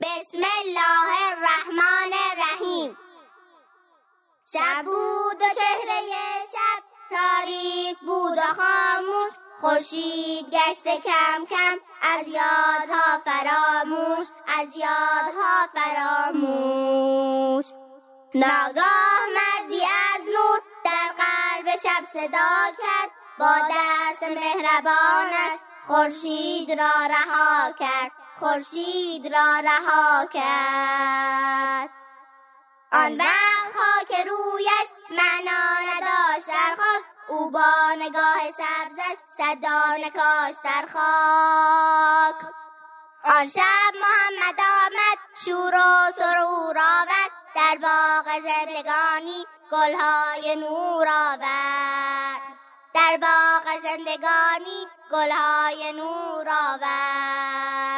بسم الله الرحمن الرحیم. شب بود و چهره شب تاریک بود و خاموش. خورشید گشت کم کم از یادها فراموش از یادها فراموش. ناگاه مردی از نور در قلب شب صدا کرد با دست مهربانش خورشید را رها کرد خورشید را رها کرد. آن وقت خاک رویش معنا نداشت در خاک او با نگاه سبزش صدانه کاش در خاک. آن شب محمد آمد شور و سرور آورد در باغ زندگانی گلهای نور آورد. در باغ زندگانی گلهای نور آورد.